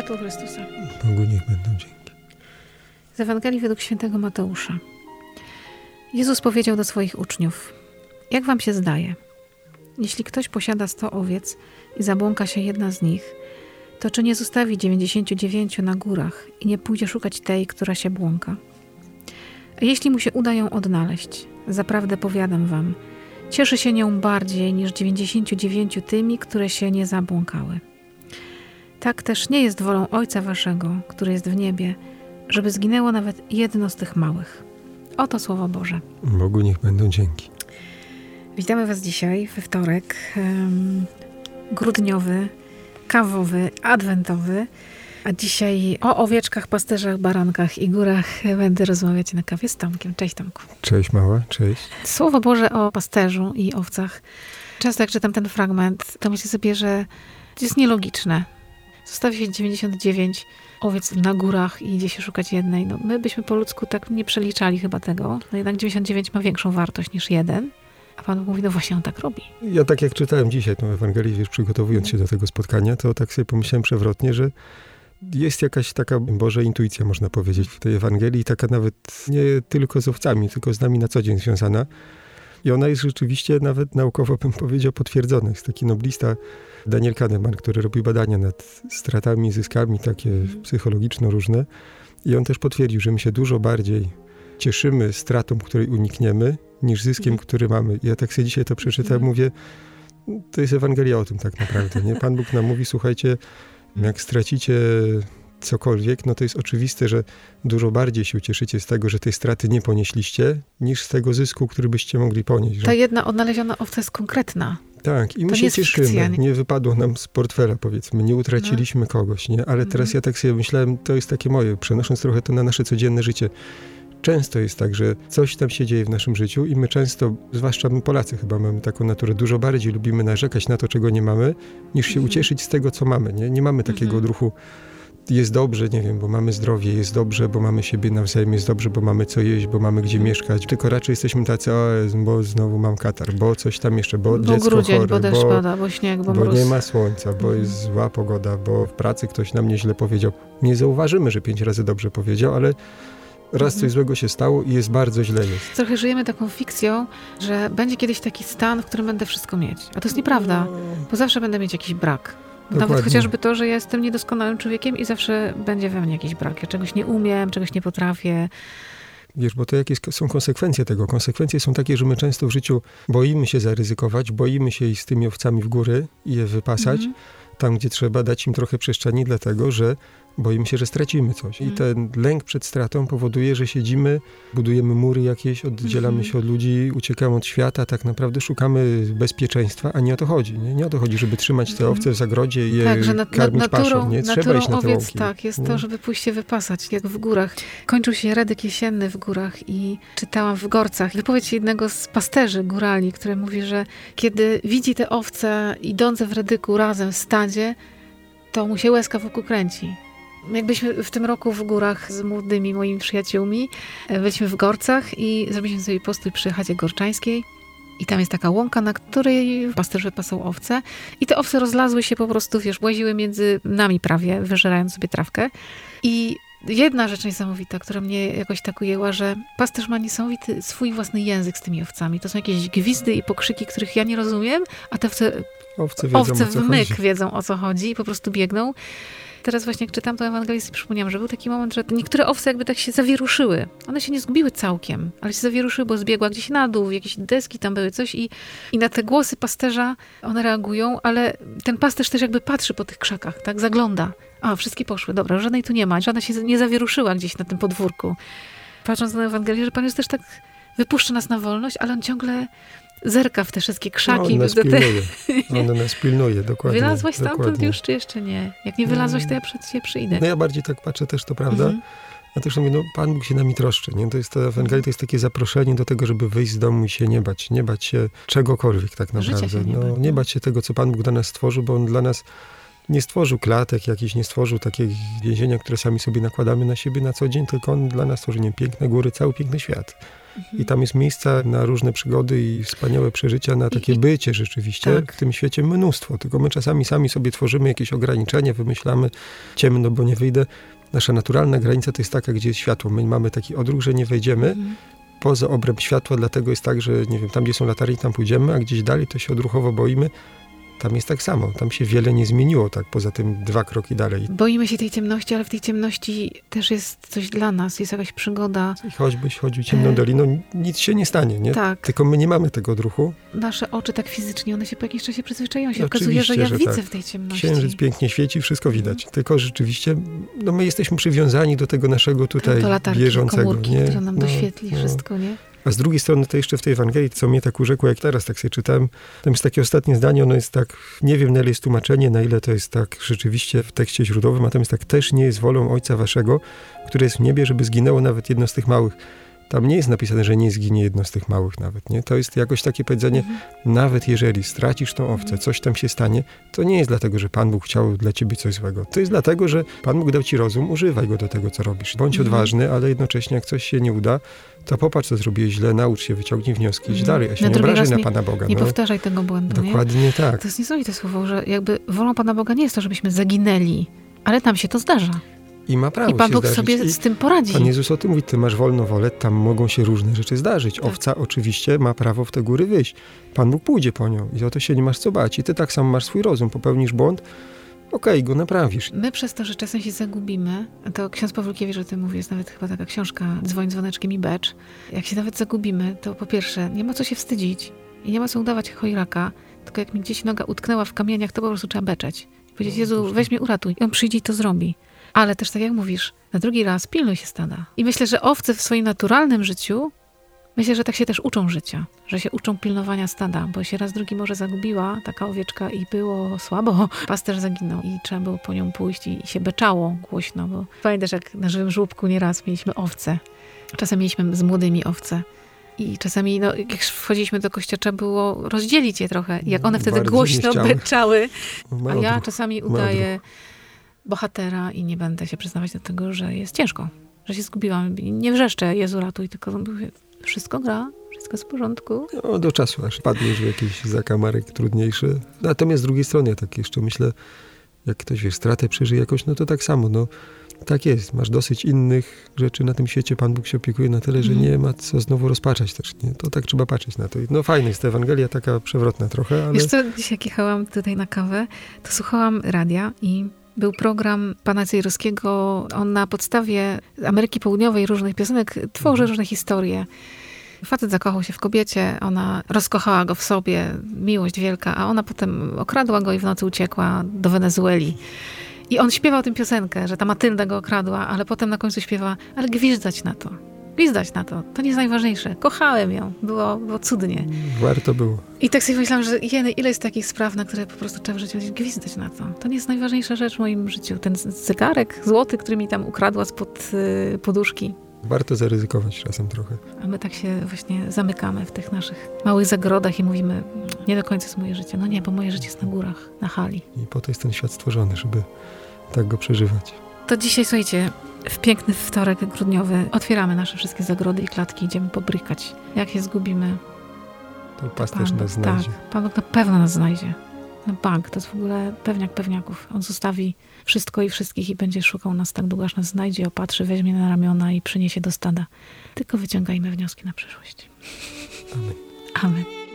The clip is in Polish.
Światło Chrystusa. Bogu niech będą dzięki. Z Ewangelii według świętego Mateusza. Jezus powiedział do swoich uczniów: Jak wam się zdaje? Jeśli ktoś posiada sto owiec i zabłąka się jedna z nich, to czy nie zostawi dziewięćdziesięciu dziewięciu na górach i nie pójdzie szukać tej, która się błąka? A jeśli mu się uda ją odnaleźć, zaprawdę powiadam wam, cieszy się nią bardziej niż dziewięćdziesięciu dziewięciu tymi, które się nie zabłąkały. Tak też nie jest wolą Ojca Waszego, który jest w niebie, żeby zginęło nawet jedno z tych małych. Oto Słowo Boże. Bogu niech będą dzięki. Witamy Was dzisiaj we wtorek em, grudniowy, kawowy, adwentowy. A dzisiaj o owieczkach, pasterzach, barankach i górach będę rozmawiać na kawie z Tomkiem. Cześć Tomku. Cześć mała, cześć. Słowo Boże o pasterzu i owcach. Często jak czytam ten fragment, to myślę sobie, że to jest nielogiczne. Zostawi się 99 owiec na górach i idzie się szukać jednej. No, my byśmy po ludzku tak nie przeliczali chyba tego. No jednak 99 ma większą wartość niż jeden. A Pan mówi, no właśnie on tak robi. Ja tak jak czytałem dzisiaj tą Ewangelię, wiesz, przygotowując się do tego spotkania, to tak sobie pomyślałem przewrotnie, że jest jakaś taka Boże intuicja, można powiedzieć, w tej Ewangelii, taka nawet nie tylko z owcami, tylko z nami na co dzień związana. I ona jest rzeczywiście nawet naukowo, bym powiedział, potwierdzona. Jest taki noblista Daniel Kahneman, który robi badania nad stratami, zyskami takie psychologiczno różne. I on też potwierdził, że my się dużo bardziej cieszymy stratą, której unikniemy, niż zyskiem, który mamy. I ja tak sobie dzisiaj to przeczytałem, mówię, to jest Ewangelia o tym tak naprawdę. Nie? Pan Bóg nam mówi, słuchajcie, jak stracicie cokolwiek, no to jest oczywiste, że dużo bardziej się ucieszycie z tego, że tej straty nie ponieśliście, niż z tego zysku, który byście mogli ponieść. Że... Ta jedna odnaleziona owca jest konkretna. Tak, i my To nie się cieszymy. fikcja, nie? Nie wypadło nam z portfela, powiedzmy, nie utraciliśmy kogoś, nie? Ale teraz Mhm. ja tak sobie myślałem, to jest takie moje, przenosząc trochę to na nasze codzienne życie. Często jest tak, że coś tam się dzieje w naszym życiu i my często, zwłaszcza my Polacy chyba mamy taką naturę, dużo bardziej lubimy narzekać na to, czego nie mamy, niż się Mhm. ucieszyć z tego, co mamy, nie? Nie mamy takiego Mhm. odruchu, jest dobrze, nie wiem, bo mamy zdrowie, jest dobrze, bo mamy siebie nawzajem, jest dobrze, bo mamy co jeść, bo mamy gdzie mieszkać, tylko raczej jesteśmy tacy, o, bo znowu mam katar, bo coś tam jeszcze, bo, Bo dziecko grudzień, chore, bo deszcz bo pada, bo śnieg, bo, bo mróz. nie ma słońca, bo jest zła pogoda, bo w pracy ktoś nam nieźle powiedział. Nie zauważymy, że pięć razy dobrze powiedział, ale raz Mhm. coś złego się stało i jest bardzo źle jest. Trochę żyjemy taką fikcją, że będzie kiedyś taki stan, w którym będę wszystko mieć. A to jest nieprawda, bo zawsze będę mieć jakiś brak. Nawet Dokładnie. chociażby to, że ja jestem niedoskonałym człowiekiem i zawsze będzie we mnie jakiś brak. Ja czegoś nie umiem, czegoś nie potrafię. Wiesz, bo to jakie są konsekwencje tego? Konsekwencje są takie, że my często w życiu boimy się zaryzykować, boimy się iść z tymi owcami w góry i je wypasać, Mhm. tam gdzie trzeba dać im trochę przestrzeni, dlatego że boimy się, że stracimy coś. I Mhm. ten lęk przed stratą powoduje, że siedzimy, budujemy mury jakieś, oddzielamy Mhm. się od ludzi, uciekamy od świata, tak naprawdę szukamy bezpieczeństwa, a nie o to chodzi. Nie, nie o to chodzi, żeby trzymać te Mhm. owce w zagrodzie i je Tak, że nat- karmić naturą, paszą. Nie trzeba iść na te owiec tak, jest Nie? to, żeby pójść się wypasać, jak w górach. Kończył się Redek Jesienny w górach i czytałam w Gorcach wypowiedź jednego z pasterzy górali, który mówi, że kiedy widzi te owce idące w Redyku razem w stadzie, to mu się łezka wokół kręci. Jakbyśmy w tym roku w górach z młodymi moimi przyjaciółmi, e, byliśmy w Gorcach i zrobiliśmy sobie postój przy chacie gorczańskiej. I tam jest taka łąka, na której pasterz wypasał owce. I te owce rozlazły się po prostu, wiesz, łaziły między nami prawie, wyżerając sobie trawkę. I jedna rzecz niesamowita, która mnie jakoś tak ujęła, że pasterz ma niesamowity swój własny język z tymi owcami. To są jakieś gwizdy i pokrzyki, których ja nie rozumiem, a te owce, Owce wiedzą, owce w myk chodzi. wiedzą o co chodzi i po prostu biegną. Teraz właśnie jak czytam tę Ewangelię, przypomniałam, że był taki moment, że niektóre owce jakby tak się zawieruszyły. One się nie zgubiły całkiem, ale się zawieruszyły, bo zbiegła gdzieś na dół, jakieś deski tam były, coś i, i na te głosy pasterza one reagują, ale ten pasterz też jakby patrzy po tych krzakach, tak, zagląda. A, wszystkie poszły, dobra, żadnej tu nie ma, żadna się nie zawieruszyła gdzieś na tym podwórku. Patrząc na Ewangelię, że Pan Jezus też tak wypuszcza nas na wolność, ale On ciągle zerka w te wszystkie No, krzaki. on nas te- pilnuje. On nas pilnuje, dokładnie. Wylazłaś stamtąd dokładnie. już, czy jeszcze nie? Jak nie wylazłaś, to ja przed ciebie przyjdę. No ja bardziej tak patrzę też, to prawda. Mhm. A też mówię, no Pan Bóg się nami troszczy, nie? To jest ta Ewangelia, to jest takie zaproszenie do tego, żeby wyjść z domu i się nie bać. Nie bać się czegokolwiek tak Życia naprawdę. się nie no, bać, nie no. bać się tego, co Pan Bóg dla nas stworzył, bo On dla nas nie stworzył klatek jakiś, nie stworzył takiego więzienia, które sami sobie nakładamy na siebie na co dzień, tylko on dla nas tworzy nie, piękne góry, cały piękny świat. I tam jest miejsca na różne przygody i wspaniałe przeżycia, na takie I- bycie rzeczywiście. tak. W tym świecie mnóstwo. Tylko my czasami sami sobie tworzymy jakieś ograniczenia, wymyślamy ciemno, bo nie wyjdę. Nasza naturalna granica to jest taka, gdzie jest światło. My mamy taki odruch, że nie wejdziemy Mhm. poza obręb światła, dlatego jest tak, że nie wiem, tam gdzie są latarnie, tam pójdziemy, a gdzieś dalej to się odruchowo boimy. Tam jest tak samo. Tam się wiele nie zmieniło, tak poza tym dwa kroki dalej. Boimy się tej ciemności, ale w tej ciemności też jest coś dla nas, jest jakaś przygoda. I choćbyś chodził ciemną E. doliną, nic się nie stanie, nie? Tak, Tylko my nie mamy tego odruchu. nasze oczy tak fizycznie, one się po jakimś czasie przyzwyczają się. Okazuje, że ja że widzę tak. w tej ciemności. Księżyc pięknie świeci, wszystko widać. Tylko rzeczywiście, no my jesteśmy przywiązani do tego naszego tutaj to latarki, bieżącego. komórki, nie? które nam No, doświetli no. wszystko, nie? A z drugiej strony to jeszcze w tej Ewangelii, co mnie tak urzekło, jak teraz tak sobie czytałem, tam jest takie ostatnie zdanie, ono jest tak, nie wiem na ile jest tłumaczenie, na ile to jest tak rzeczywiście w tekście źródłowym, a tam jest tak, też nie jest wolą Ojca Waszego, który jest w niebie, żeby zginęło nawet jedno z tych małych. Tam nie jest napisane, że nie zginie jedno z tych małych nawet, nie? To jest jakoś takie powiedzenie, Mhm. nawet jeżeli stracisz tą owcę, coś tam się stanie, to nie jest dlatego, że Pan Bóg chciał dla ciebie coś złego. To jest dlatego, że Pan Bóg dał ci rozum, używaj go do tego, co robisz. Bądź Mhm. odważny, ale jednocześnie jak coś się nie uda, to popatrz, co zrobiłeś źle, naucz się, wyciągnij wnioski, idź Mhm. dalej, a się Na nie obrażaj na nie- Pana Boga. Nie no. powtarzaj tego błędu, nie? Dokładnie tak. To jest niesamowite słowo, że jakby wolą Pana Boga nie jest to, żebyśmy zaginęli, ale tam się to zdarza. I ma prawo I Pan Bóg zdarzyć. sobie z tym poradzi. Pan Jezus o tym mówi, ty masz wolną wolę, tam mogą się różne rzeczy zdarzyć. Tak. Owca oczywiście ma prawo w te góry wyjść. Pan Bóg pójdzie po nią i o to się nie masz co bać. I ty tak samo masz swój rozum, popełnisz błąd, okej, go naprawisz. My przez to, że czasem się zagubimy, to ksiądz Pawłkiewicz o tym mówi, jest nawet chyba taka książka Dzwoń dzwoneczkiem i becz. Jak się nawet zagubimy, to po pierwsze nie ma co się wstydzić i nie ma co udawać chojraka, tylko jak mi gdzieś noga utknęła w kamieniach, to po prostu trzeba beczeć. I powiedzieć, No, Jezu, weź mnie uratuj. I on przyjdzie i to zrobi. Ale też tak jak mówisz, na drugi raz pilnuj się stada. I myślę, że owce w swoim naturalnym życiu, myślę, że tak się też uczą życia, że się uczą pilnowania stada, bo się raz drugi może zagubiła taka owieczka i było słabo. Pasterz zaginął i trzeba było po nią pójść i się beczało głośno, bo pamiętasz, jak na żywym żłobku nieraz mieliśmy owce. Czasem mieliśmy z młodymi owce. I czasami, no, jak wchodziliśmy do kościoła, było rozdzielić je trochę. Jak one wtedy Bardzo głośno beczały, a ja czasami udaję bohatera i nie będę się przyznawać do tego, że jest ciężko, że się zgubiłam. Nie wrzeszczę, Jezu ratuj, tylko mówię, wszystko gra, wszystko jest w porządku. No, do czasu, aż padniesz w jakiś zakamarek trudniejszy. Natomiast z drugiej strony, tak jeszcze myślę, jak ktoś, wiesz, stratę przeżyje jakoś, no to tak samo, no. Tak jest, masz dosyć innych rzeczy na tym świecie, Pan Bóg się opiekuje na tyle, że Mhm. nie ma co znowu rozpaczać też, nie? To tak trzeba patrzeć na to. No fajna jest ta Ewangelia, taka przewrotna trochę, ale... Wiesz co, dzisiaj jak jechałam tutaj na kawę, to słuchałam radia i był program pana Cejrowskiego. On na podstawie Ameryki Południowej różnych piosenek tworzy różne historie. Facet zakochał się w kobiecie, ona rozkochała go w sobie, miłość wielka, a ona potem okradła go i w nocy uciekła do Wenezueli. I on śpiewał tę piosenkę, że ta Matylda go okradła, ale potem na końcu śpiewa, ale gwizdać na to. Gwizdać na to. To nie jest najważniejsze. Kochałem ją. Było, było cudnie. Warto było. I tak sobie myślałam, że jeny, ile jest takich spraw, na które po prostu trzeba w życiu gwizdać na to. To nie jest najważniejsza rzecz w moim życiu. Ten zegarek złoty, który mi tam ukradła spod y, poduszki. Warto zaryzykować czasem trochę. A my tak się właśnie zamykamy w tych naszych małych zagrodach i mówimy, nie do końca jest moje życie. No nie, bo moje życie jest na górach, na hali. I po to jest ten świat stworzony, żeby tak go przeżywać. To dzisiaj, słuchajcie, w piękny wtorek grudniowy otwieramy nasze wszystkie zagrody i klatki, idziemy pobrykać. Jak się zgubimy, To pasterz nas Bóg, znajdzie. Tak, Pan Bóg na pewno nas znajdzie. No bank, to jest w ogóle pewniak pewniaków. On zostawi wszystko i wszystkich i będzie szukał nas tak długo, aż nas znajdzie, opatrzy, weźmie na ramiona i przyniesie do stada. Tylko wyciągajmy wnioski na przyszłość. Amen. Amen.